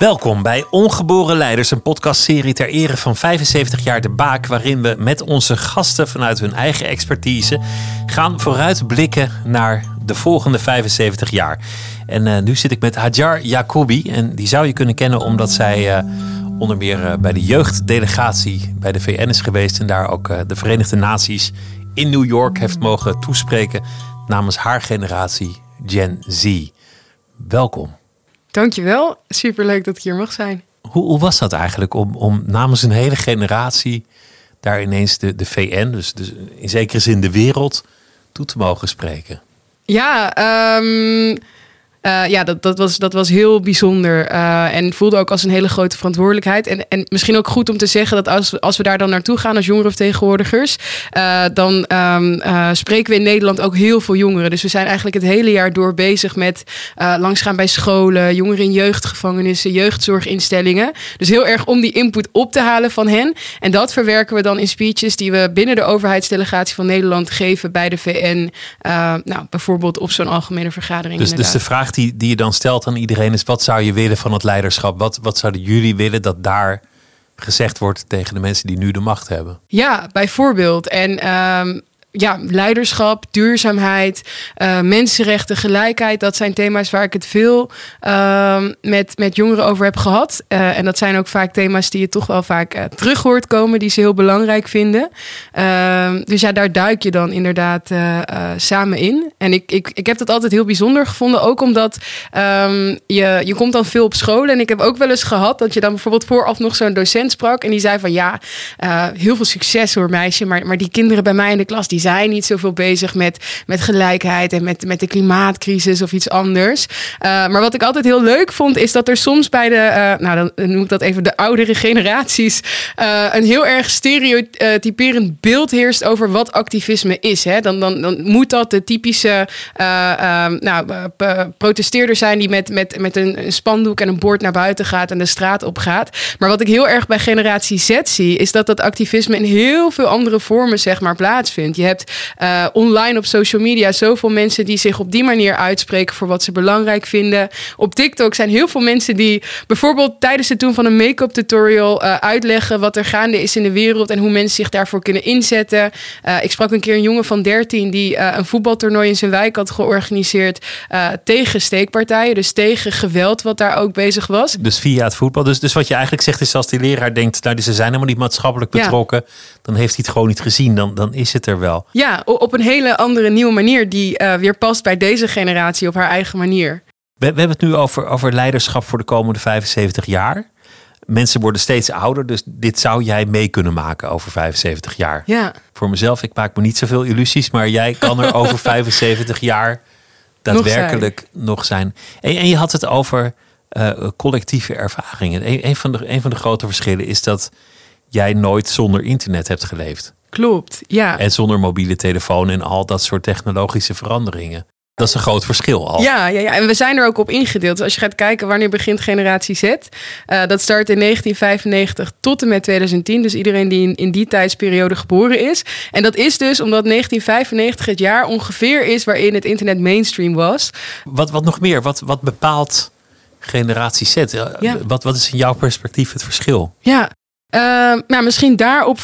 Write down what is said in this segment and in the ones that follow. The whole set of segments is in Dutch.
Welkom bij Ongeboren Leiders, een podcastserie ter ere van 75 jaar De Baak, waarin we met onze gasten vanuit hun eigen expertise gaan vooruitblikken naar de volgende 75 jaar. En uh, nu zit ik met Hajar Jacobi en die zou je kunnen kennen omdat zij uh, onder meer uh, bij de jeugddelegatie bij de VN is geweest en daar ook de Verenigde Naties in New York heeft mogen toespreken namens haar generatie Gen Z. Welkom. Dankjewel. Superleuk dat ik hier mag zijn. Hoe, hoe was dat eigenlijk om, om namens een hele generatie daar ineens de, de VN, dus, dus in zekere zin de wereld, toe te mogen spreken? Ja, um, uh, ja, dat, dat, was, dat was heel bijzonder. Uh, en voelde ook als een hele grote verantwoordelijkheid. En, en misschien ook goed om te zeggen dat als, we, als we daar dan naartoe gaan als jongerenvertegenwoordigers, uh, dan um, spreken we in Nederland ook heel veel jongeren. Dus we zijn eigenlijk het hele jaar door bezig met langsgaan bij scholen, jongeren in jeugdgevangenissen, jeugdzorginstellingen. Dus heel erg om die input op te halen van hen. En dat verwerken we dan in speeches die we binnen de overheidsdelegatie van Nederland geven bij de VN. nou, bijvoorbeeld op zo'n algemene vergadering. Dus, dus de vraag die, die je dan stelt aan iedereen is: wat zou je willen van het leiderschap? Wat, wat zouden jullie willen dat daar gezegd wordt tegen de mensen die nu de macht hebben? Ja, bijvoorbeeld. En um, ja, leiderschap, duurzaamheid, uh, mensenrechten, gelijkheid. Dat zijn thema's waar ik het veel uh, met, met jongeren over heb gehad. Uh, en dat zijn ook vaak thema's die je toch wel vaak uh, terug hoort komen, die ze heel belangrijk vinden. Ehm, dus ja, daar duik je dan inderdaad samen in. En ik, ik, ik heb dat altijd heel bijzonder gevonden, ook omdat um, je, je komt dan veel op school. En ik heb ook wel eens gehad dat je dan bijvoorbeeld vooraf nog zo'n docent sprak. En die zei van ja, heel veel succes hoor meisje, maar, maar die kinderen bij mij in de klas, die zijn niet zoveel bezig met, met gelijkheid en met, met de klimaatcrisis of iets anders. Uh, maar wat ik altijd heel leuk vond, is dat er soms bij de, uh, nou dan noem ik dat even de oudere generaties, uh, een heel erg stereotyperend beeld heerst over wat activisme is. Hè? Dan, dan, dan moet dat de typische ehm, nou, protesteerder zijn die met, met, met een, een spandoek en een bord naar buiten gaat en de straat op gaat. Maar wat ik heel erg bij generatie Z zie, is dat dat activisme in heel veel andere vormen zeg maar plaatsvindt. Je hebt uh, online op social media zoveel mensen die zich op die manier uitspreken voor wat ze belangrijk vinden. Op TikTok zijn heel veel mensen die bijvoorbeeld tijdens het doen van een make-up tutorial uh, uitleggen wat er gaande is in de wereld en hoe mensen zich daarvoor kunnen inzetten. Uh, ik sprak een keer een jongen van 13 die een voetbaltoernooi in zijn wijk had georganiseerd tegen steekpartijen, dus tegen geweld wat daar ook bezig was. Dus via het voetbal. Dus, dus wat je eigenlijk zegt is als die leraar denkt, nou ze zijn helemaal niet maatschappelijk betrokken, ja. dan heeft hij het gewoon niet gezien. Dan, dan is het er wel. Ja, op een hele andere nieuwe manier die uh, weer past bij deze generatie op haar eigen manier. We, we hebben het nu over, over leiderschap voor de komende 75 jaar. Mensen worden steeds ouder, dus dit zou jij mee kunnen maken over 75 jaar. Ja. Voor mezelf, ik maak me niet zoveel illusies, maar jij kan er over 75 jaar daadwerkelijk nog zijn. Nog zijn. En, en, je had het over uh, collectieve ervaringen. Een, een, van de, een van de grote verschillen is dat jij nooit zonder internet hebt geleefd. Klopt, ja. En zonder mobiele telefoon en al dat soort technologische veranderingen. Dat is een groot verschil al. Ja, ja, ja, en we zijn er ook op ingedeeld. Dus als je gaat kijken wanneer begint generatie Z. Uh, dat start in 1995 tot en met 2010. Dus iedereen die in, in die tijdsperiode geboren is. En dat is dus omdat 1995 het jaar ongeveer is waarin het internet mainstream was. Wat, wat nog meer? Wat, wat bepaalt generatie Z? Ja. Wat, wat is in jouw perspectief het verschil? Ja, uh, nou, misschien daarop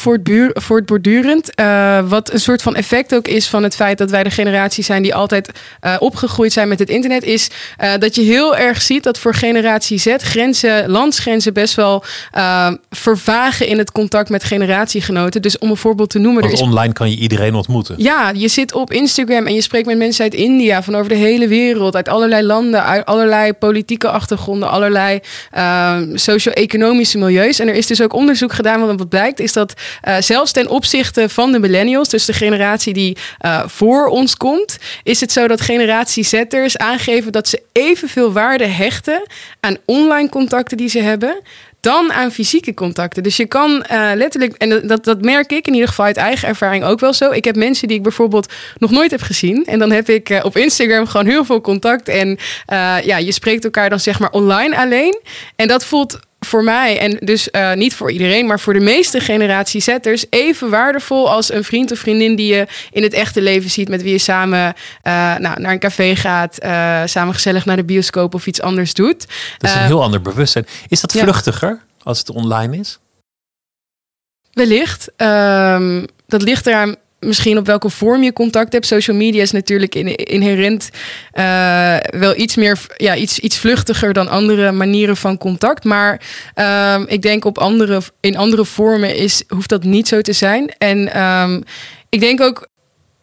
voortbordurend. Uh, wat een soort van effect ook is van het feit dat wij de generatie zijn die altijd uh, opgegroeid zijn met het internet, is uh, dat je heel erg ziet dat voor generatie Z grenzen, landsgrenzen best wel vervagen in het contact met generatiegenoten. Dus om een voorbeeld te noemen. Want er is... online kan je iedereen ontmoeten. Ja, je zit op Instagram en je spreekt met mensen uit India, van over de hele wereld, uit allerlei landen, uit allerlei politieke achtergronden, allerlei ehm, socio-economische milieus. En er is dus ook onderzoek gedaan. Want wat blijkt is dat uh, zelfs ten opzichte van de millennials, dus de generatie die uh, voor ons komt, is het zo dat generatie Z'ers aangeven dat ze evenveel waarde hechten aan online contacten die ze hebben dan aan fysieke contacten. Dus je kan uh, letterlijk, en dat, dat merk ik in ieder geval uit eigen ervaring ook wel zo. Ik heb mensen die ik bijvoorbeeld nog nooit heb gezien. En dan heb ik op Instagram gewoon heel veel contact. En ja, je spreekt elkaar dan zeg maar online alleen. En dat voelt voor mij, en dus uh, niet voor iedereen, maar voor de meeste generatie zetters, even waardevol als een vriend of vriendin die je in het echte leven ziet, met wie je samen uh, nou, naar een café gaat, uh, samen gezellig naar de bioscoop of iets anders doet. Dat is een heel ander bewustzijn. Is dat vluchtiger als het online is? Wellicht. Um, dat ligt eraan misschien op welke vorm je contact hebt. Social media is natuurlijk inherent uh, wel iets meer, ja, iets, iets vluchtiger dan andere manieren van contact. Maar um, ik denk op andere, in andere vormen is, hoeft dat niet zo te zijn. En um, ik denk ook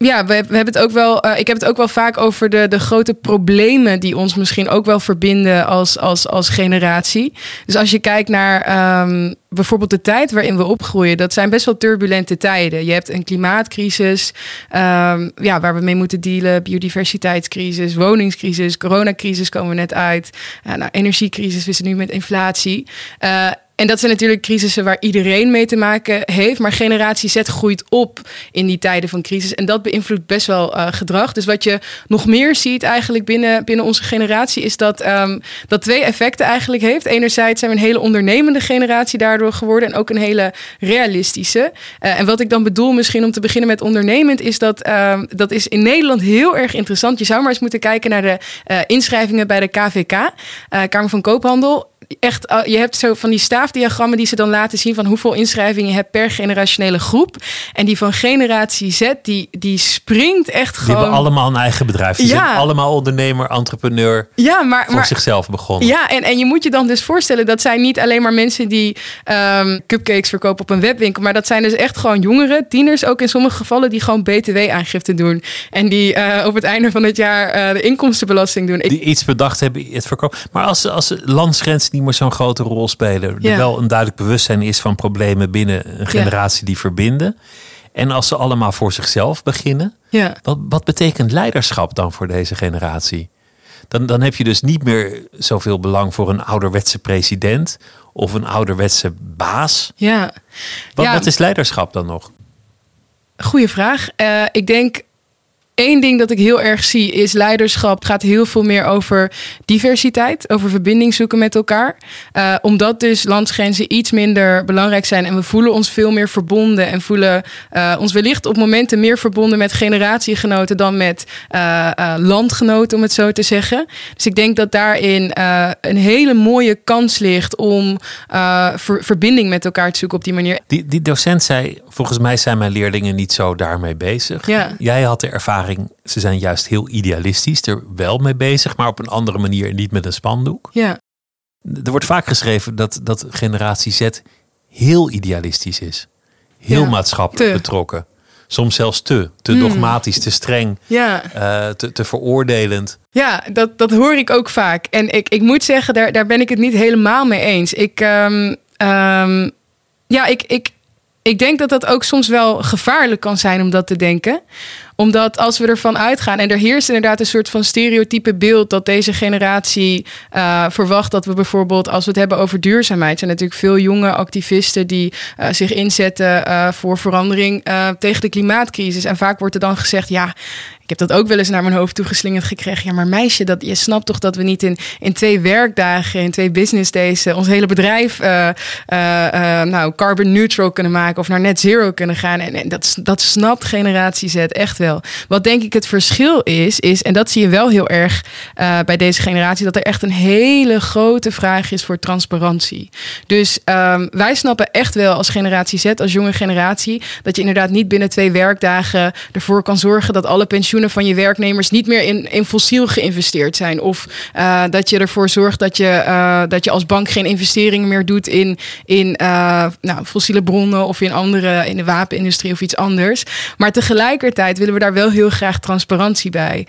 ja, we, we, hebben het ook wel. Uh, ik heb het ook wel vaak over de, de grote problemen die ons misschien ook wel verbinden als, als, als generatie. Dus als je kijkt naar um, bijvoorbeeld de tijd waarin we opgroeien, dat zijn best wel turbulente tijden. Je hebt een klimaatcrisis, um, ja, waar we mee moeten dealen, biodiversiteitscrisis, woningscrisis, coronacrisis komen we net uit. Uh, nou, energiecrisis, we zitten nu met inflatie. Uh, en dat zijn natuurlijk crisissen waar iedereen mee te maken heeft. Maar generatie Z groeit op in die tijden van crisis. En dat beïnvloedt best wel uh, gedrag. Dus wat je nog meer ziet eigenlijk binnen, binnen onze generatie... is dat um, dat twee effecten eigenlijk heeft. Enerzijds zijn we een hele ondernemende generatie daardoor geworden... en ook een hele realistische. Uh, en wat ik dan bedoel misschien om te beginnen met ondernemend... is dat uh, dat is in Nederland heel erg interessant. Je zou maar eens moeten kijken naar de uh, inschrijvingen bij de KVK, Kamer van Koophandel echt, uh, je hebt zo van die staafdiagrammen die ze dan laten zien van hoeveel inschrijvingen je hebt per generationele groep. En die van generatie Z, die, die springt echt gewoon. Die hebben allemaal een eigen bedrijf. Die ja. zijn allemaal ondernemer, entrepreneur. Ja, maar, voor maar, zichzelf begonnen. Ja, en, en je moet je dan dus voorstellen, dat zijn niet alleen maar mensen die um, cupcakes verkopen op een webwinkel. Maar dat zijn dus echt gewoon jongeren, tieners ook in sommige gevallen, die gewoon BTW-aangifte doen. En die uh, op het einde van het jaar uh, de inkomstenbelasting doen. Die iets bedacht hebben, het verkopen. Maar als, als landsgrens niet meer zo'n grote rol spelen. Ja. Er wel een duidelijk bewustzijn is van problemen binnen een generatie ja. die verbinden. En als ze allemaal voor zichzelf beginnen, ja. wat, wat betekent leiderschap dan voor deze generatie? Dan, dan heb je dus niet meer zoveel belang voor een ouderwetse president of een ouderwetse baas. Ja. Wat, wat is leiderschap dan nog? Goeie vraag. Uh, ik denk Eén ding dat ik heel erg zie is leiderschap het gaat heel veel meer over diversiteit, over verbinding zoeken met elkaar. Uh, omdat dus landsgrenzen iets minder belangrijk zijn en we voelen ons veel meer verbonden en voelen uh, ons wellicht op momenten meer verbonden met generatiegenoten dan met uh, landgenoten, om het zo te zeggen. Dus ik denk dat daarin een hele mooie kans ligt om ver, verbinding met elkaar te zoeken op die manier. Die, die docent zei, volgens mij zijn mijn leerlingen niet zo daarmee bezig. Ja. Jij had de ervaring ze zijn juist heel idealistisch, er wel mee bezig, maar op een andere manier en niet met een spandoek. Ja. Er wordt vaak geschreven dat, dat generatie Z heel idealistisch is. Heel ja, maatschappelijk te. betrokken. Soms zelfs te. Te mm. dogmatisch, te streng. Ja. Uh, te, te veroordelend. Ja, dat, dat hoor ik ook vaak. En ik, ik moet zeggen, daar, daar ben ik het niet helemaal mee eens. Ik, um, um, ja, ik, ik, ik denk dat dat ook soms wel gevaarlijk kan zijn om dat te denken omdat als we ervan uitgaan, en er heerst inderdaad een soort van stereotype beeld dat deze generatie uh, verwacht dat we bijvoorbeeld, als we het hebben over duurzaamheid, zijn natuurlijk veel jonge activisten die uh, zich inzetten uh, voor verandering tegen de klimaatcrisis. En vaak wordt er dan gezegd: ja, ik heb dat ook wel eens naar mijn hoofd toegeslingerd gekregen. Ja, maar meisje, dat, je snapt toch dat we niet in, in twee werkdagen, in twee business days, ons hele bedrijf nou, carbon neutral kunnen maken of naar net zero kunnen gaan. En, en dat, dat snapt generatie Z echt wel. Wat denk ik het verschil is, is, en dat zie je wel heel erg bij deze generatie, dat er echt een hele grote vraag is voor transparantie. Dus um, wij snappen echt wel als generatie Z, als jonge generatie, dat je inderdaad niet binnen twee werkdagen ervoor kan zorgen dat alle pensioenen van je werknemers niet meer in, in fossiel geïnvesteerd zijn. Of uh, dat je ervoor zorgt dat je, uh, dat je als bank geen investeringen meer doet in, in nou, fossiele bronnen of in andere, in de wapenindustrie of iets anders. Maar tegelijkertijd willen we daar wel heel graag transparantie bij.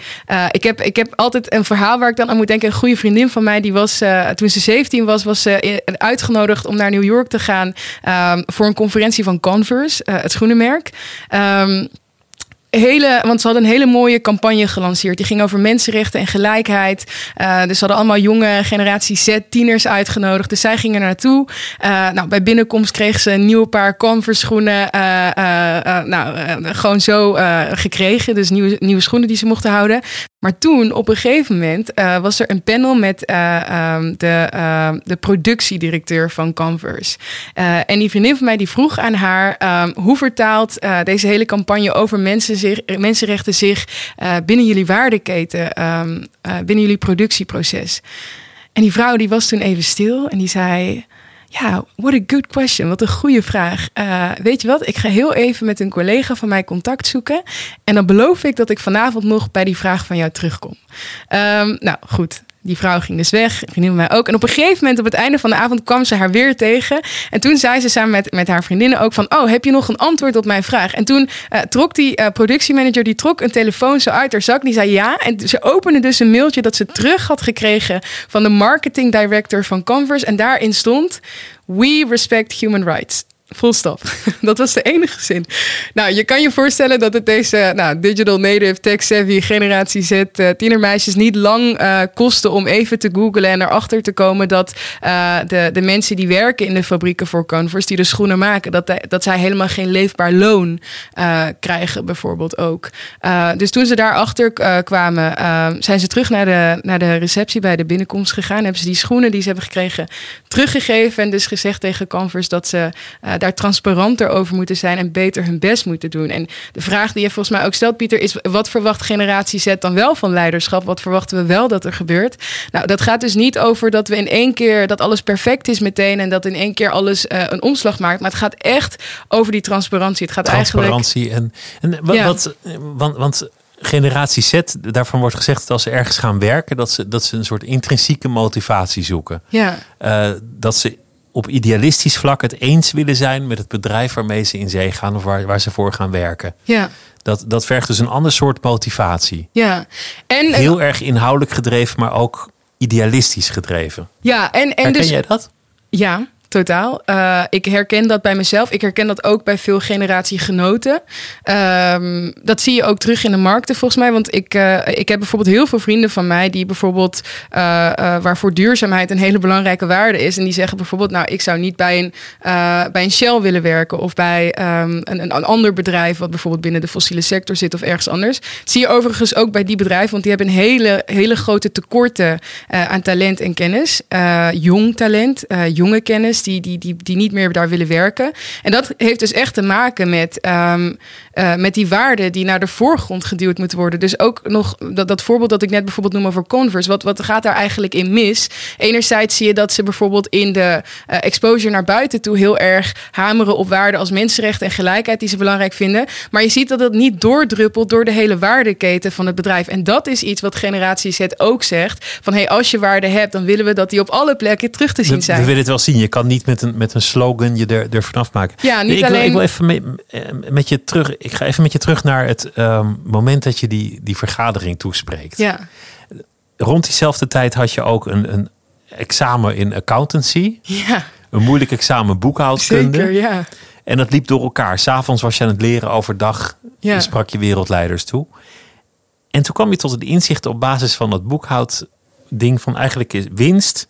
ik, heb, ik heb altijd een verhaal waar ik dan aan moet denken. Een goede vriendin van mij, die was toen ze 17 was, was uitgenodigd om naar New York te gaan um, voor een conferentie van Converse, het schoenenmerk. Um, hele, want ze hadden een hele mooie campagne gelanceerd. Die ging over mensenrechten en gelijkheid. Uh, dus ze hadden allemaal jonge generatie Z-tieners uitgenodigd. Dus zij gingen naartoe. Uh, nou, bij binnenkomst kregen ze een nieuw paar Converse schoenen. Uh, nou, gewoon zo gekregen. Dus nieuwe, nieuwe schoenen die ze mochten houden. Maar toen, op een gegeven moment, uh, was er een panel met uh, um, de, uh, de productiedirecteur van Converse. en die vriendin van mij die vroeg aan haar: um, hoe vertaalt deze hele campagne over mensen zich, mensenrechten zich binnen jullie waardeketen, binnen jullie productieproces? En die vrouw die was toen even stil en die zei: ja, what a good question. Wat een goede vraag. Uh, weet je wat? Ik ga heel even met een collega van mij contact zoeken. En dan beloof ik dat ik vanavond nog bij die vraag van jou terugkom. Um, nou, goed. Die vrouw ging dus weg, vriendin mij ook. En op een gegeven moment, op het einde van de avond, kwam ze haar weer tegen. En toen zei ze samen met, met haar vriendinnen ook van... oh, heb je nog een antwoord op mijn vraag? En toen uh, trok die uh, productiemanager, die trok een telefoon zo uit haar zak. Die zei ja. En ze opende dus een mailtje dat ze terug had gekregen... van de marketing director van Converse. En daarin stond... We respect human rights. Full stop. Dat was de enige zin. Nou, je kan je voorstellen dat het deze nou, digital native, tech-savvy generatie Z uh, tienermeisjes niet lang uh, kostte om even te googlen en erachter te komen dat uh, de, de mensen die werken in de fabrieken voor Converse, die de schoenen maken, dat, dat zij helemaal geen leefbaar loon krijgen, bijvoorbeeld ook. dus toen ze daarachter kwamen, zijn ze terug naar de, naar de receptie bij de binnenkomst gegaan. Hebben ze die schoenen die ze hebben gekregen teruggegeven en dus gezegd tegen Converse dat ze daar transparanter over moeten zijn en beter hun best moeten doen. En de vraag die je volgens mij ook stelt, Pieter, is: wat verwacht generatie Z dan wel van leiderschap? Wat verwachten we wel dat er gebeurt? Nou, dat gaat dus niet over dat we in één keer dat alles perfect is meteen en dat in één keer alles uh, een omslag maakt. Maar het gaat echt over die transparantie. Het gaat transparantie eigenlijk. en, en wat, ja. wat want, want generatie Z, daarvan wordt gezegd dat als ze ergens gaan werken, dat ze, dat ze een soort intrinsieke motivatie zoeken. Ja. Uh, dat ze op idealistisch vlak het eens willen zijn met het bedrijf waarmee ze in zee gaan of waar, waar ze voor gaan werken. Ja. Dat, dat vergt dus een ander soort motivatie. Ja. En, Heel erg inhoudelijk gedreven, maar ook idealistisch gedreven. Ja, en, en Herken dus, jij dat? Ja, totaal. Uh, ik herken dat bij mezelf. Ik herken dat ook bij veel generatiegenoten. Um, dat zie je ook terug in de markten volgens mij. Want ik, uh, ik heb bijvoorbeeld heel veel vrienden van mij die bijvoorbeeld uh, waarvoor duurzaamheid een hele belangrijke waarde is. En die zeggen bijvoorbeeld, nou, ik zou niet bij een, bij een Shell willen werken of bij um, een, een, ander bedrijf wat bijvoorbeeld binnen de fossiele sector zit of ergens anders. Zie je overigens ook bij die bedrijven, want die hebben een hele, hele grote tekorten aan talent en kennis. jong talent, jonge kennis die, die, die, die niet meer daar willen werken. En dat heeft dus echt te maken met, um, uh, met die waarden die naar de voorgrond geduwd moeten worden. Dus ook nog dat, dat voorbeeld dat ik net bijvoorbeeld noem over Converse. Wat, wat gaat daar eigenlijk in mis? Enerzijds zie je dat ze bijvoorbeeld in de uh, exposure naar buiten toe heel erg hameren op waarden als mensenrechten en gelijkheid die ze belangrijk vinden. Maar je ziet dat het niet doordruppelt door de hele waardeketen van het bedrijf. En dat is iets wat generatie Z ook zegt. Van hey, als je waarde hebt, dan willen we dat die op alle plekken terug te zien zijn. We, we willen het wel zien. Je kan niet niet met een, met een slogan je er, er vanaf maken. Ja, niet ik, alleen... wil, ik wil even mee, met je terug. Ik ga even met je terug naar het um, moment dat je die, die vergadering toespreekt. Ja. Rond diezelfde tijd had je ook een, een examen in accountancy. Ja. Een moeilijk examen boekhoudkunde. Zeker, ja. En dat liep door elkaar. S'avonds was je aan het leren, overdag ja. sprak je wereldleiders toe. En toen kwam je tot het inzicht op basis van dat boekhoud-ding van eigenlijk is winst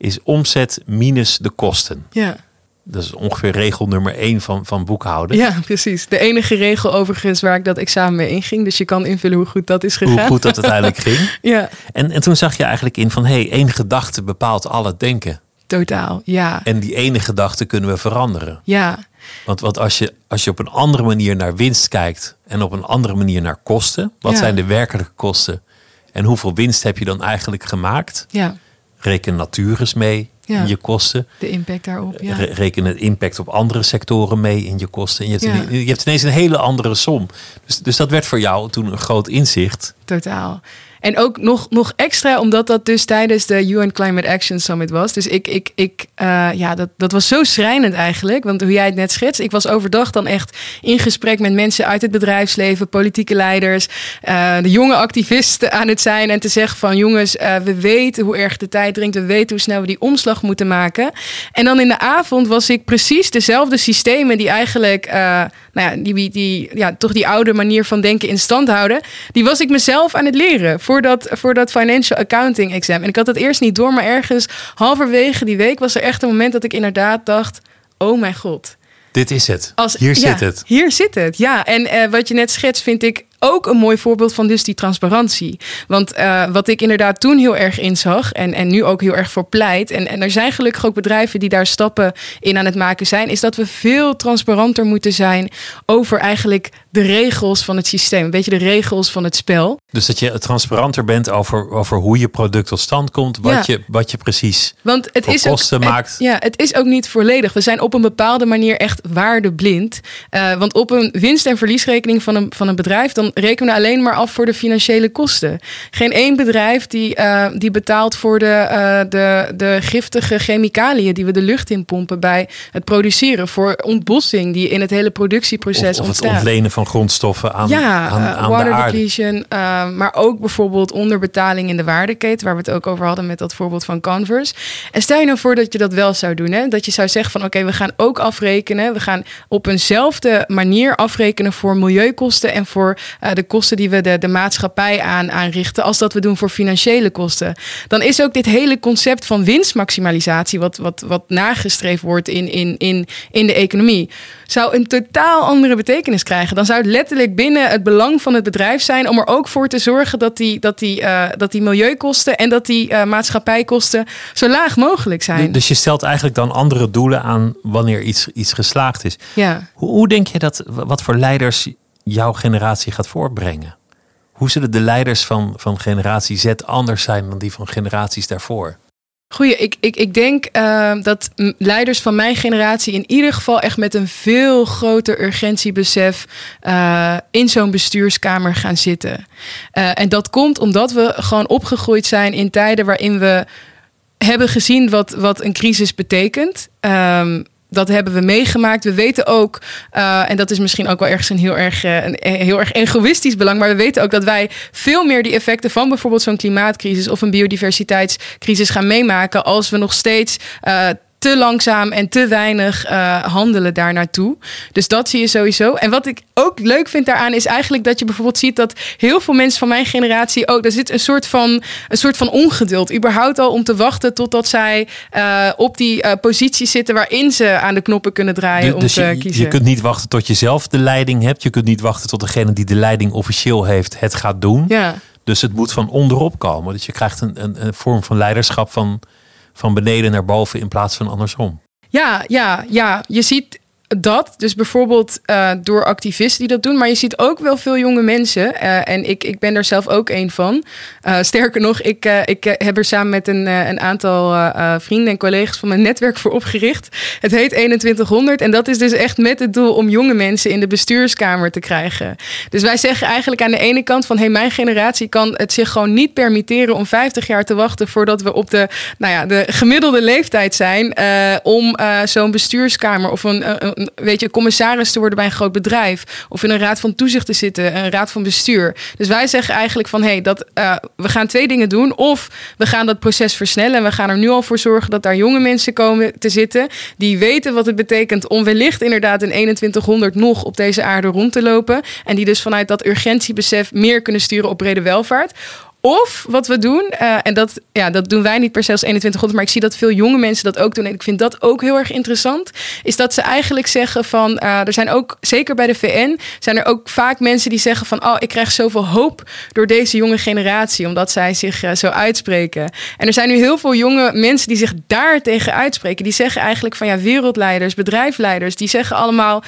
is omzet minus de kosten. Ja. Dat is ongeveer regel nummer één van, van boekhouden. Ja, precies. De enige regel overigens waar ik dat examen mee inging. Dus je kan invullen hoe goed dat is gegaan. Hoe goed dat uiteindelijk ging. ja. En, en toen zag je eigenlijk in van... hé, hey, één gedachte bepaalt al het denken. Totaal, ja. En die ene gedachte kunnen we veranderen. Ja. Want, want als, je, als je op een andere manier naar winst kijkt... en op een andere manier naar kosten... wat Ja. zijn de werkelijke kosten... en hoeveel winst heb je dan eigenlijk gemaakt... Ja, Reken natures mee Ja. in je kosten. de impact daarop. Ja. Re- Reken het impact op andere sectoren mee in je kosten. En je, hebt, Ja. je hebt ineens een hele andere som. Dus, dus dat werd voor jou toen een groot inzicht. Totaal. En ook nog, nog extra, omdat dat dus tijdens de UN Climate Action Summit was. Dus ik, ik, ik uh, ja, dat, dat was zo schrijnend eigenlijk. Want hoe jij het net schetst, ik was overdag dan echt in gesprek met mensen uit het bedrijfsleven, politieke leiders, uh, de jonge activisten aan het zijn. En te zeggen van jongens, uh, we weten hoe erg de tijd dringt. We weten hoe snel we die omslag moeten maken. En dan in de avond was ik precies dezelfde systemen die eigenlijk, nou ja, die, die, ja, toch die oude manier van denken in stand houden. Die was ik mezelf aan het leren voor dat, voor dat financial accounting exam. En ik had het eerst niet door, maar ergens halverwege die week was er echt een moment dat ik inderdaad dacht: oh mijn god. Dit is het. Als, Hier ja, zit het. Hier zit het, ja. En uh, wat je net schetst, vind ik ook een mooi voorbeeld van dus die transparantie. Want uh, wat ik inderdaad toen heel erg inzag en, en nu ook heel erg voor pleit. En, en er zijn gelukkig ook bedrijven die daar stappen in aan het maken zijn. Is dat we veel transparanter moeten zijn over eigenlijk de regels van het systeem. Een beetje de regels van het spel. Dus dat je transparanter bent over, over hoe je product tot stand komt. Wat, je, wat je precies Want het is kosten ook, maakt. ja, het is ook niet volledig. We zijn op een bepaalde manier echt waardeblind. Uh, want op een winst- en verliesrekening van een, van een bedrijf... dan rekenen we alleen maar af voor de financiële kosten. Geen één bedrijf die, uh, die betaalt voor de, uh, de, de giftige chemicaliën... die we de lucht in pompen bij het produceren. Voor ontbossing die in het hele productieproces of, of ontstaat. het ontlenen van grondstoffen aan, ja, aan, aan water de aarde. depletion. maar ook bijvoorbeeld onderbetaling in de waardeketen... waar we het ook over hadden met dat voorbeeld van Converse. En stel je nou voor dat je dat wel zou doen. Hè? Dat je zou zeggen van oké, we gaan ook afrekenen. We gaan op eenzelfde manier afrekenen voor milieukosten... en voor uh, de kosten die we de, de maatschappij aan, aanrichten... als dat we doen voor financiële kosten. Dan is ook dit hele concept van winstmaximalisatie... wat, wat, wat nagestreefd wordt in, in, in, in de economie... zou een totaal andere betekenis krijgen. Dan zou het letterlijk binnen het belang van het bedrijf zijn... om er ook voor te zorgen dat die, dat die, uh, dat die milieukosten... en dat die uh, maatschappijkosten zo laag mogelijk zijn. Dus je stelt eigenlijk dan andere doelen aan wanneer iets, iets geslaagd is. Ja. Hoe, hoe denk je dat, wat voor leiders jouw generatie gaat voortbrengen? Hoe zullen de leiders van, van generatie Z anders zijn dan die van generaties daarvoor? Goeie, ik, ik, ik denk uh, dat leiders van mijn generatie in ieder geval echt met een veel groter urgentiebesef uh, in zo'n bestuurskamer gaan zitten. Uh, en dat komt omdat we gewoon opgegroeid zijn in tijden waarin we hebben gezien wat, wat een crisis betekent. Um, dat hebben we meegemaakt. We weten ook, uh, en dat is misschien ook wel ergens een heel erg, uh, een heel erg egoïstisch belang, maar we weten ook dat wij veel meer die effecten van bijvoorbeeld zo'n klimaatcrisis of een biodiversiteitscrisis gaan meemaken als we nog steeds. Te langzaam en te weinig uh, handelen daar naartoe. Dus dat zie je sowieso. En wat ik ook leuk vind daaraan is eigenlijk dat je bijvoorbeeld ziet dat heel veel mensen van mijn generatie ook, daar zit een soort van, een soort van ongeduld. Überhaupt al om te wachten totdat zij uh, op die uh, positie zitten waarin ze aan de knoppen kunnen draaien dus om te je, kiezen. Je kunt niet wachten tot je zelf de leiding hebt. Je kunt niet wachten tot degene die de leiding officieel heeft het gaat doen. Ja. Dus het moet van onderop komen. Dus je krijgt een, een, een vorm van leiderschap van van beneden naar boven in plaats van andersom. Ja, ja, ja. Je ziet dat, dus bijvoorbeeld uh, door activisten die dat doen, maar je ziet ook wel veel jonge mensen. Uh, en ik, ik ben er zelf ook een van. Uh, sterker nog, ik, ik heb er samen met een, een aantal vrienden en collega's van mijn netwerk voor opgericht. Het heet 2100 en dat is dus echt met het doel om jonge mensen in de bestuurskamer te krijgen. Dus wij zeggen eigenlijk aan de ene kant van hey, mijn generatie kan het zich gewoon niet permitteren om 50 jaar te wachten voordat we op de, nou ja, de gemiddelde leeftijd zijn om zo'n bestuurskamer of een weet je, commissaris te worden bij een groot bedrijf. Of in een raad van toezicht te zitten, een raad van bestuur. Dus wij zeggen eigenlijk van hé, hey, dat uh, we gaan twee dingen doen. Of we gaan dat proces versnellen. En we gaan er nu al voor zorgen dat daar jonge mensen komen te zitten. Die weten wat het betekent om wellicht inderdaad in 2100 nog op deze aarde rond te lopen. En die dus vanuit dat urgentiebesef meer kunnen sturen op brede welvaart. Of wat we doen, uh, en dat, ja, dat doen wij niet per se als 2100, maar ik zie dat veel jonge mensen dat ook doen. En ik vind dat ook heel erg interessant. Is dat ze eigenlijk zeggen van, uh, er zijn ook, zeker bij de VN, zijn er ook vaak mensen die zeggen van, oh, ik krijg zoveel hoop door deze jonge generatie, omdat zij zich uh, zo uitspreken. En er zijn nu heel veel jonge mensen die zich daar tegen uitspreken. Die zeggen eigenlijk van, ja, wereldleiders, bedrijfsleiders, die zeggen allemaal,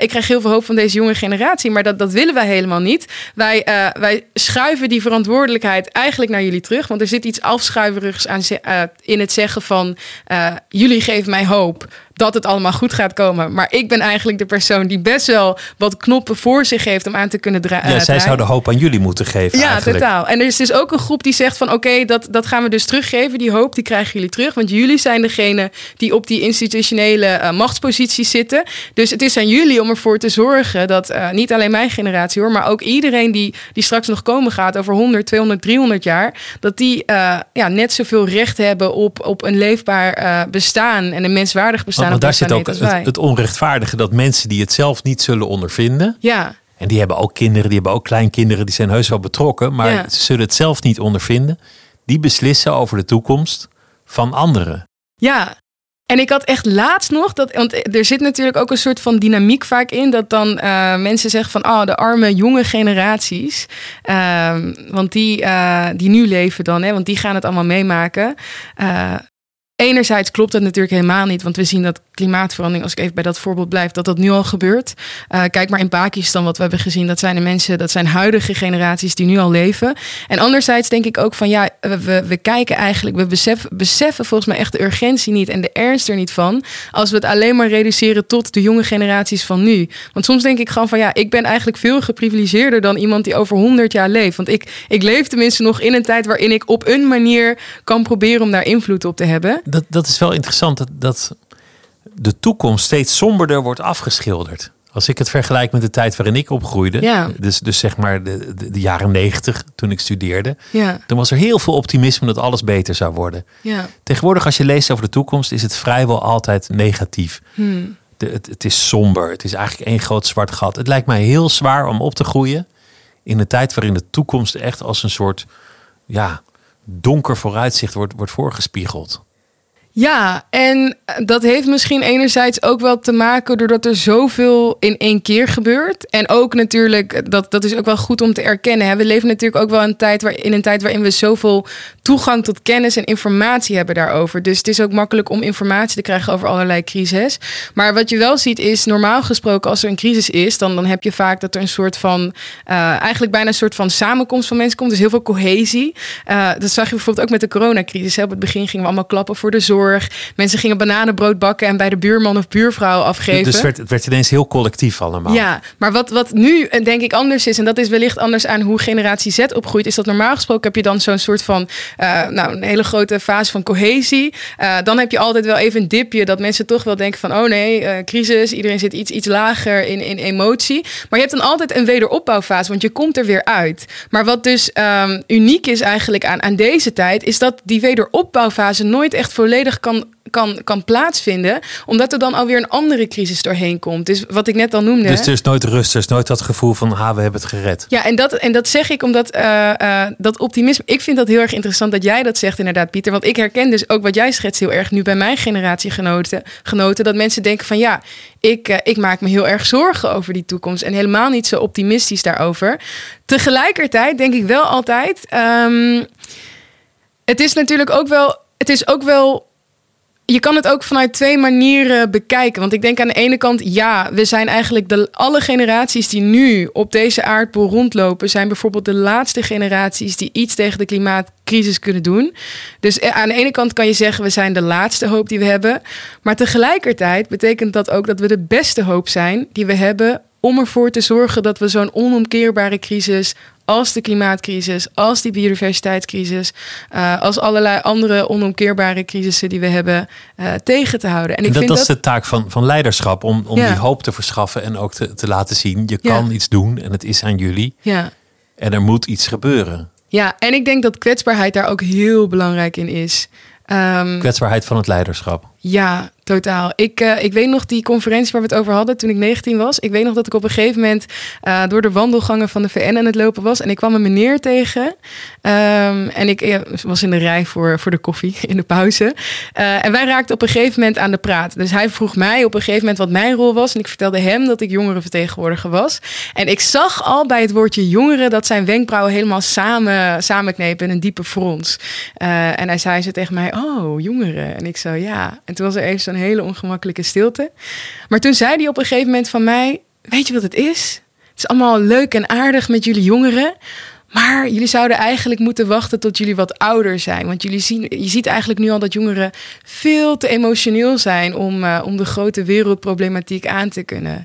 ik krijg heel veel hoop van deze jonge generatie, maar dat, dat willen wij helemaal niet. Wij, wij schuiven die verantwoordelijkheid eigenlijk naar jullie terug. Want er zit iets afschuiverigs aan uh, in het zeggen van uh, jullie geven mij hoop dat het allemaal goed gaat komen. Maar ik ben eigenlijk de persoon die best wel wat knoppen voor zich heeft om aan te kunnen dra- ja, zij draaien. zouden hoop aan jullie moeten geven. Ja, eigenlijk. totaal. En er is dus ook een groep die zegt van oké, okay, dat, dat gaan we dus teruggeven. Die hoop die krijgen jullie terug. Want jullie zijn degene die op die institutionele uh, machtsposities zitten. Dus het is aan jullie om ervoor te zorgen dat uh, niet alleen mijn generatie hoor, maar ook iedereen die, die straks nog komen gaat over 100, 200, 300 jaar, dat die uh, ja, net zoveel recht hebben op, op een leefbaar bestaan en een menswaardig bestaan. Want daar zit ook het, het, onrechtvaardige dat mensen die het zelf niet zullen ondervinden. Ja. En die hebben ook kinderen, die hebben ook kleinkinderen, die zijn heus wel betrokken, maar Ja. ze zullen het zelf niet ondervinden. Die beslissen over de toekomst van anderen. Ja, En ik had echt laatst nog, dat, want er zit natuurlijk ook een soort van dynamiek vaak in, dat dan uh, mensen zeggen van, oh, de arme jonge generaties, uh, want die, uh, die nu leven dan, hè, want die gaan het allemaal meemaken. Enerzijds klopt dat natuurlijk helemaal niet, want we zien dat klimaatverandering, als ik even bij dat voorbeeld blijf, dat dat nu al gebeurt. Uh, kijk maar in Pakistan wat we hebben gezien, dat zijn de mensen, dat zijn huidige generaties die nu al leven. En anderzijds denk ik ook van ja, we, we kijken eigenlijk, we beseffen, beseffen volgens mij echt de urgentie niet en de ernst er niet van, als we het alleen maar reduceren tot de jonge generaties van nu. Want soms denk ik gewoon van ja, ik ben eigenlijk veel geprivilegeerder dan iemand die over 100 jaar leeft. Want ik, ik leef tenminste nog in een tijd waarin ik op een manier kan proberen om daar invloed op te hebben dat, dat is wel interessant dat, dat de toekomst steeds somberder wordt afgeschilderd. Als ik het vergelijk met de tijd waarin ik opgroeide, ja. dus, dus zeg maar de, de, de jaren negentig toen ik studeerde, ja. dan was er heel veel optimisme dat alles beter zou worden. Ja. Tegenwoordig, als je leest over de toekomst, is het vrijwel altijd negatief. Hmm. De, het, het is somber, het is eigenlijk één groot zwart gat. Het lijkt mij heel zwaar om op te groeien in een tijd waarin de toekomst echt als een soort ja, donker vooruitzicht wordt, wordt voorgespiegeld. Ja, en dat heeft misschien enerzijds ook wel te maken doordat er zoveel in één keer gebeurt. En ook natuurlijk, dat, dat is ook wel goed om te erkennen. We leven natuurlijk ook wel een tijd waar, in een tijd waarin we zoveel toegang tot kennis en informatie hebben daarover. Dus het is ook makkelijk om informatie te krijgen over allerlei crises. Maar wat je wel ziet is, normaal gesproken, als er een crisis is, dan, dan heb je vaak dat er een soort van, uh, eigenlijk bijna een soort van samenkomst van mensen komt. Dus heel veel cohesie. Dat zag je bijvoorbeeld ook met de coronacrisis. Op het begin gingen we allemaal klappen voor de zorg. Mensen gingen bananenbrood bakken en bij de buurman of buurvrouw afgeven. Dus werd, het werd ineens heel collectief allemaal. Ja, maar wat, wat nu eh, denk ik anders is, en dat is wellicht anders aan hoe generatie Z opgroeit, is dat normaal gesproken heb je dan zo'n soort van, uh, nou, een hele grote fase van cohesie. Uh, dan heb je altijd wel even een dipje dat mensen toch wel denken van, oh nee, uh, crisis, iedereen zit iets, iets lager in, in emotie. Maar je hebt dan altijd een wederopbouwfase, want je komt er weer uit. Maar wat dus um, uniek is eigenlijk aan, aan deze tijd, is dat die wederopbouwfase nooit echt volledig kan, kan, kan plaatsvinden. Omdat er dan alweer een andere crisis doorheen komt. Dus wat ik net al noemde. Dus er is nooit rust, er is nooit dat gevoel van, ha, we hebben het gered. Ja, en dat, en dat zeg ik omdat uh, uh, dat optimisme. Ik vind dat heel erg interessant dat jij dat zegt, inderdaad, Pieter. Want ik herken dus ook wat jij schetst heel erg nu bij mijn generatiegenoten. Genoten, dat mensen denken van ja, ik, uh, ik maak me heel erg zorgen over die toekomst. En helemaal niet zo optimistisch daarover. Tegelijkertijd denk ik wel altijd. Um, het is natuurlijk ook wel. Het is ook wel je kan het ook vanuit twee manieren bekijken. Want ik denk aan de ene kant, ja, we zijn eigenlijk de, alle generaties die nu op deze aardbol rondlopen, zijn bijvoorbeeld de laatste generaties die iets tegen de klimaatcrisis kunnen doen. Dus eh, aan de ene kant kan je zeggen, we zijn de laatste hoop die we hebben. Maar tegelijkertijd betekent dat ook dat we de beste hoop zijn die we hebben om ervoor te zorgen dat we zo'n onomkeerbare crisis als de klimaatcrisis, als die biodiversiteitscrisis, uh, als allerlei andere onomkeerbare crisissen die we hebben uh, tegen te houden. En, ik dat, vind dat, dat is de taak van, van leiderschap, om, om ja. die hoop te verschaffen en ook te, te laten zien, je kan iets doen en het is aan jullie. Ja. En er moet iets gebeuren. Ja, en ik denk dat kwetsbaarheid daar ook heel belangrijk in is. Um, kwetsbaarheid van het leiderschap. Ja, totaal. Ik, uh, ik weet nog die conferentie waar we het over hadden toen ik 19 was. Ik weet nog dat ik op een gegeven moment uh, door de wandelgangen van de VN aan het lopen was. En ik kwam een meneer tegen. Um, en ik was in de rij voor, voor de koffie in de pauze. Uh, en wij raakten op een gegeven moment aan de praat. Dus hij vroeg mij op een gegeven moment wat mijn rol was. En ik vertelde hem dat ik jongerenvertegenwoordiger was. En ik zag al bij het woordje jongeren dat zijn wenkbrauwen helemaal samen, samenknepen in een diepe frons. en hij zei ze tegen mij, oh, jongeren. En ik zo, ja. En toen was er even zo'n hele ongemakkelijke stilte. Maar toen zei hij op een gegeven moment van mij: Weet je wat het is? Het is allemaal leuk en aardig met jullie jongeren. Maar jullie zouden eigenlijk moeten wachten tot jullie wat ouder zijn. Want jullie zien, je ziet eigenlijk nu al dat jongeren veel te emotioneel zijn om, uh, om de grote wereldproblematiek aan te kunnen.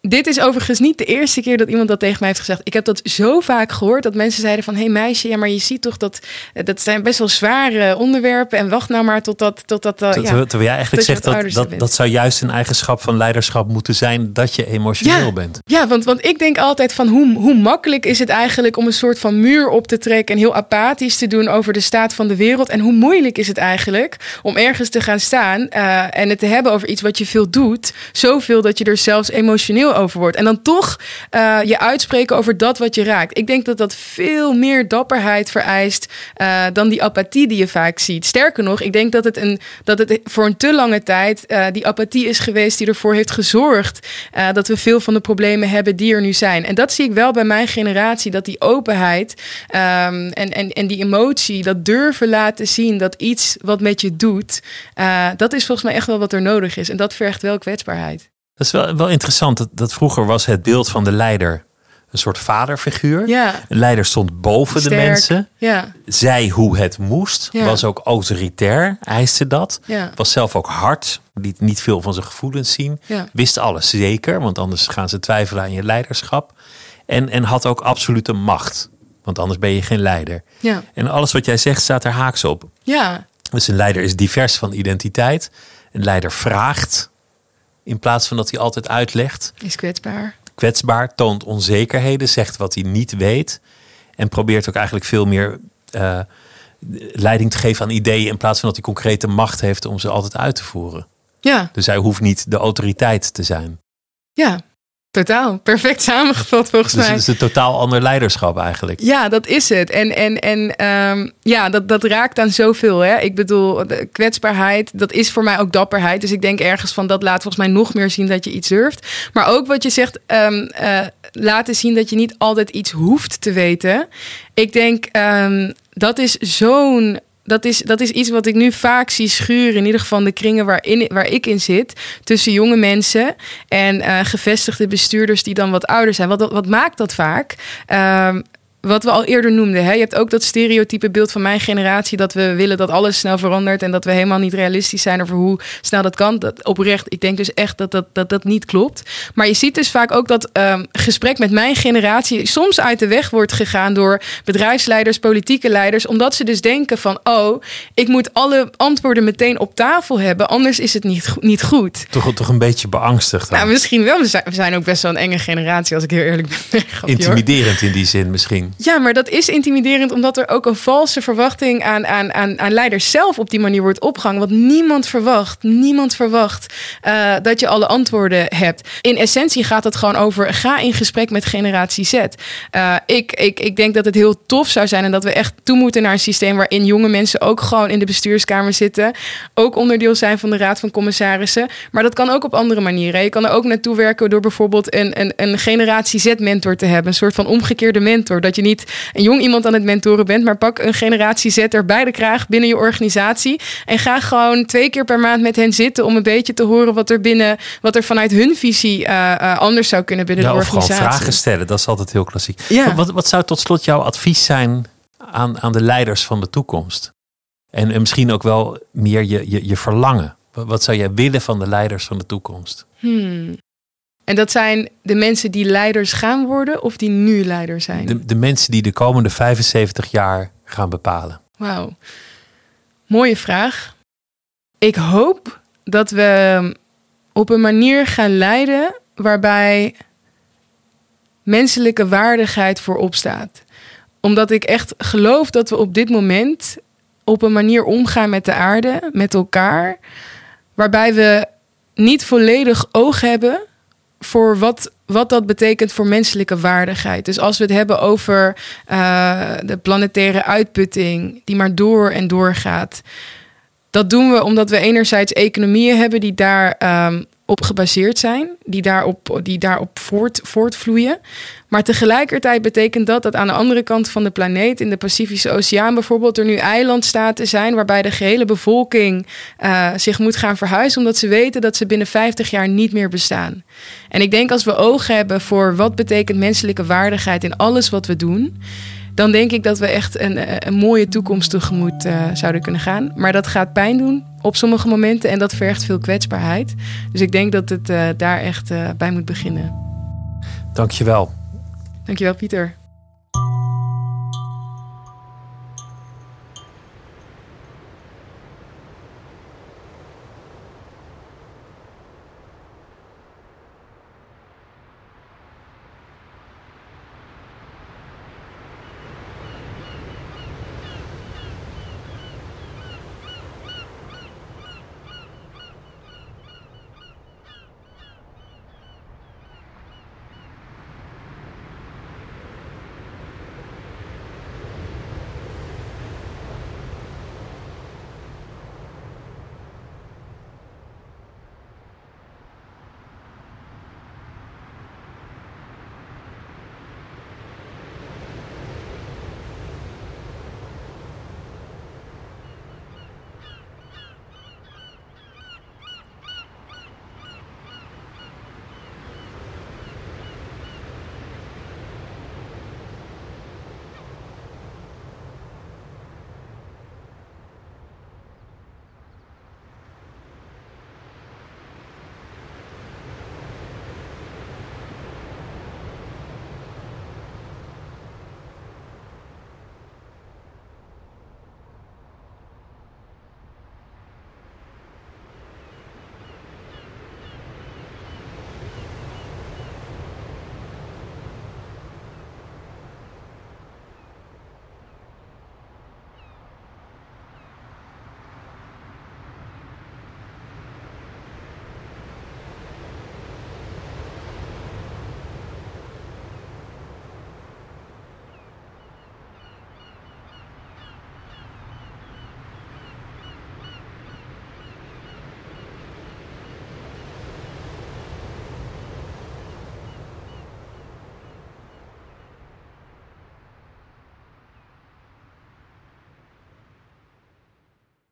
Dit is overigens niet de eerste keer dat iemand dat tegen mij heeft gezegd. Ik heb dat zo vaak gehoord dat mensen zeiden van... hé hey meisje, ja, maar je ziet toch dat... dat zijn best wel zware onderwerpen... en wacht nou maar totdat... totdat uh, terwijl, terwijl jij eigenlijk zegt dat, dat, dat zou juist een eigenschap van leiderschap moeten zijn... dat je emotioneel ja, bent. Ja, want, want ik denk altijd van hoe, hoe makkelijk is het eigenlijk... om een soort van muur op te trekken... en heel apathisch te doen over de staat van de wereld... en hoe moeilijk is het eigenlijk om ergens te gaan staan... Uh, en het te hebben over iets wat je veel doet... zoveel dat je er zelfs emotioneel over wordt. En dan toch uh, je uitspreken over dat wat je raakt. Ik denk dat dat veel meer dapperheid vereist uh, dan die apathie die je vaak ziet. Sterker nog, ik denk dat het, een, dat het voor een te lange tijd uh, die apathie is geweest die ervoor heeft gezorgd dat we veel van de problemen hebben die er nu zijn. En dat zie ik wel bij mijn generatie, dat die openheid um, en, en, en die emotie, dat durven laten zien dat iets wat met je doet, dat is volgens mij echt wel wat er nodig is. En dat vergt wel kwetsbaarheid. Dat is wel, wel interessant. Dat, dat vroeger was het beeld van de leider een soort vaderfiguur. Ja. Een leider stond boven de mensen. Ja. Zei hoe het moest. Ja. Was ook autoritair, eiste dat. Ja. Was zelf ook hard. Liet niet veel van zijn gevoelens zien. Ja. Wist alles zeker, want anders gaan ze twijfelen aan je leiderschap. En, en had ook absolute macht. Want anders ben je geen leider. Ja. En alles wat jij zegt staat er haaks op. Ja. Dus een leider is divers van identiteit. Een leider vraagt in plaats van dat hij altijd uitlegt. Is kwetsbaar. Kwetsbaar, toont onzekerheden, zegt wat hij niet weet. En probeert ook eigenlijk veel meer uh, leiding te geven aan ideeën. In plaats van dat hij concrete macht heeft om ze altijd uit te voeren. Ja. Dus hij hoeft niet de autoriteit te zijn. Ja, Totaal, perfect samengevat volgens dus mij. het is een totaal ander leiderschap eigenlijk. Ja, dat is het. En, en, en um, ja, dat, dat raakt aan zoveel. Hè? Ik bedoel, kwetsbaarheid, dat is voor mij ook dapperheid. Dus ik denk ergens van dat laat volgens mij nog meer zien dat je iets durft. Maar ook wat je zegt, um, uh, laten zien dat je niet altijd iets hoeft te weten. Ik denk, um, dat is zo'n dat is, dat is iets wat ik nu vaak zie schuren. In ieder geval de kringen waarin, waar ik in zit. Tussen jonge mensen en uh, gevestigde bestuurders die dan wat ouder zijn. Wat, wat maakt dat vaak? Uh, wat we al eerder noemden. Hè? Je hebt ook dat stereotype beeld van mijn generatie dat we willen dat alles snel verandert en dat we helemaal niet realistisch zijn over hoe snel dat kan. Dat, oprecht, ik denk dus echt dat dat, dat dat niet klopt. Maar je ziet dus vaak ook dat um, gesprek met mijn generatie soms uit de weg wordt gegaan door bedrijfsleiders, politieke leiders, omdat ze dus denken van oh, ik moet alle antwoorden meteen op tafel hebben, anders is het niet, niet goed. Toch, toch een beetje beangstigd. Nou, misschien wel. We zijn, we zijn ook best wel een enge generatie, als ik heel eerlijk ben. Intimiderend in die zin misschien. Ja, maar dat is intimiderend omdat er ook een valse verwachting aan, aan, aan, aan leiders zelf op die manier wordt opgehangen. Want niemand verwacht, niemand verwacht uh, dat je alle antwoorden hebt. In essentie gaat het gewoon over ga in gesprek met generatie Z. Uh, ik, ik, ik denk dat het heel tof zou zijn en dat we echt toe moeten naar een systeem waarin jonge mensen ook gewoon in de bestuurskamer zitten. Ook onderdeel zijn van de Raad van Commissarissen. Maar dat kan ook op andere manieren. Je kan er ook naartoe werken door bijvoorbeeld een, een, een generatie Z-mentor te hebben. Een soort van omgekeerde mentor. Dat niet een jong iemand aan het mentoren bent, maar pak een generatie Z er bij de kraag binnen je organisatie. En ga gewoon twee keer per maand met hen zitten om een beetje te horen wat er binnen, wat er vanuit hun visie uh, uh, anders zou kunnen binnen ja, de organisatie. Of gewoon vragen stellen, dat is altijd heel klassiek. Ja. Wat, wat zou tot slot jouw advies zijn aan, aan de leiders van de toekomst? En, en misschien ook wel meer je, je, je verlangen. Wat, wat zou jij willen van de leiders van de toekomst? Hmm. En dat zijn de mensen die leiders gaan worden of die nu leider zijn? De, de mensen die de komende 75 jaar gaan bepalen. Wauw. Mooie vraag. Ik hoop dat we op een manier gaan leiden waarbij menselijke waardigheid voorop staat. Omdat ik echt geloof dat we op dit moment op een manier omgaan met de aarde, met elkaar, waarbij we niet volledig oog hebben voor wat, wat dat betekent voor menselijke waardigheid. Dus als we het hebben over uh, de planetaire uitputting, die maar door en door gaat. Dat doen we omdat we enerzijds economieën hebben die daar um, op gebaseerd zijn, die daarop, die daarop voort, voortvloeien. Maar tegelijkertijd betekent dat dat aan de andere kant van de planeet, in de Pacifische Oceaan bijvoorbeeld, er nu eilandstaten zijn waarbij de gehele bevolking uh, zich moet gaan verhuizen, omdat ze weten dat ze binnen 50 jaar niet meer bestaan. En ik denk als we oog hebben voor wat betekent menselijke waardigheid in alles wat we doen dan denk ik dat we echt een, een mooie toekomst tegemoet uh, zouden kunnen gaan. Maar dat gaat pijn doen op sommige momenten en dat vergt veel kwetsbaarheid. Dus ik denk dat het uh, daar echt uh, bij moet beginnen. Dankjewel. Dankjewel, Pieter.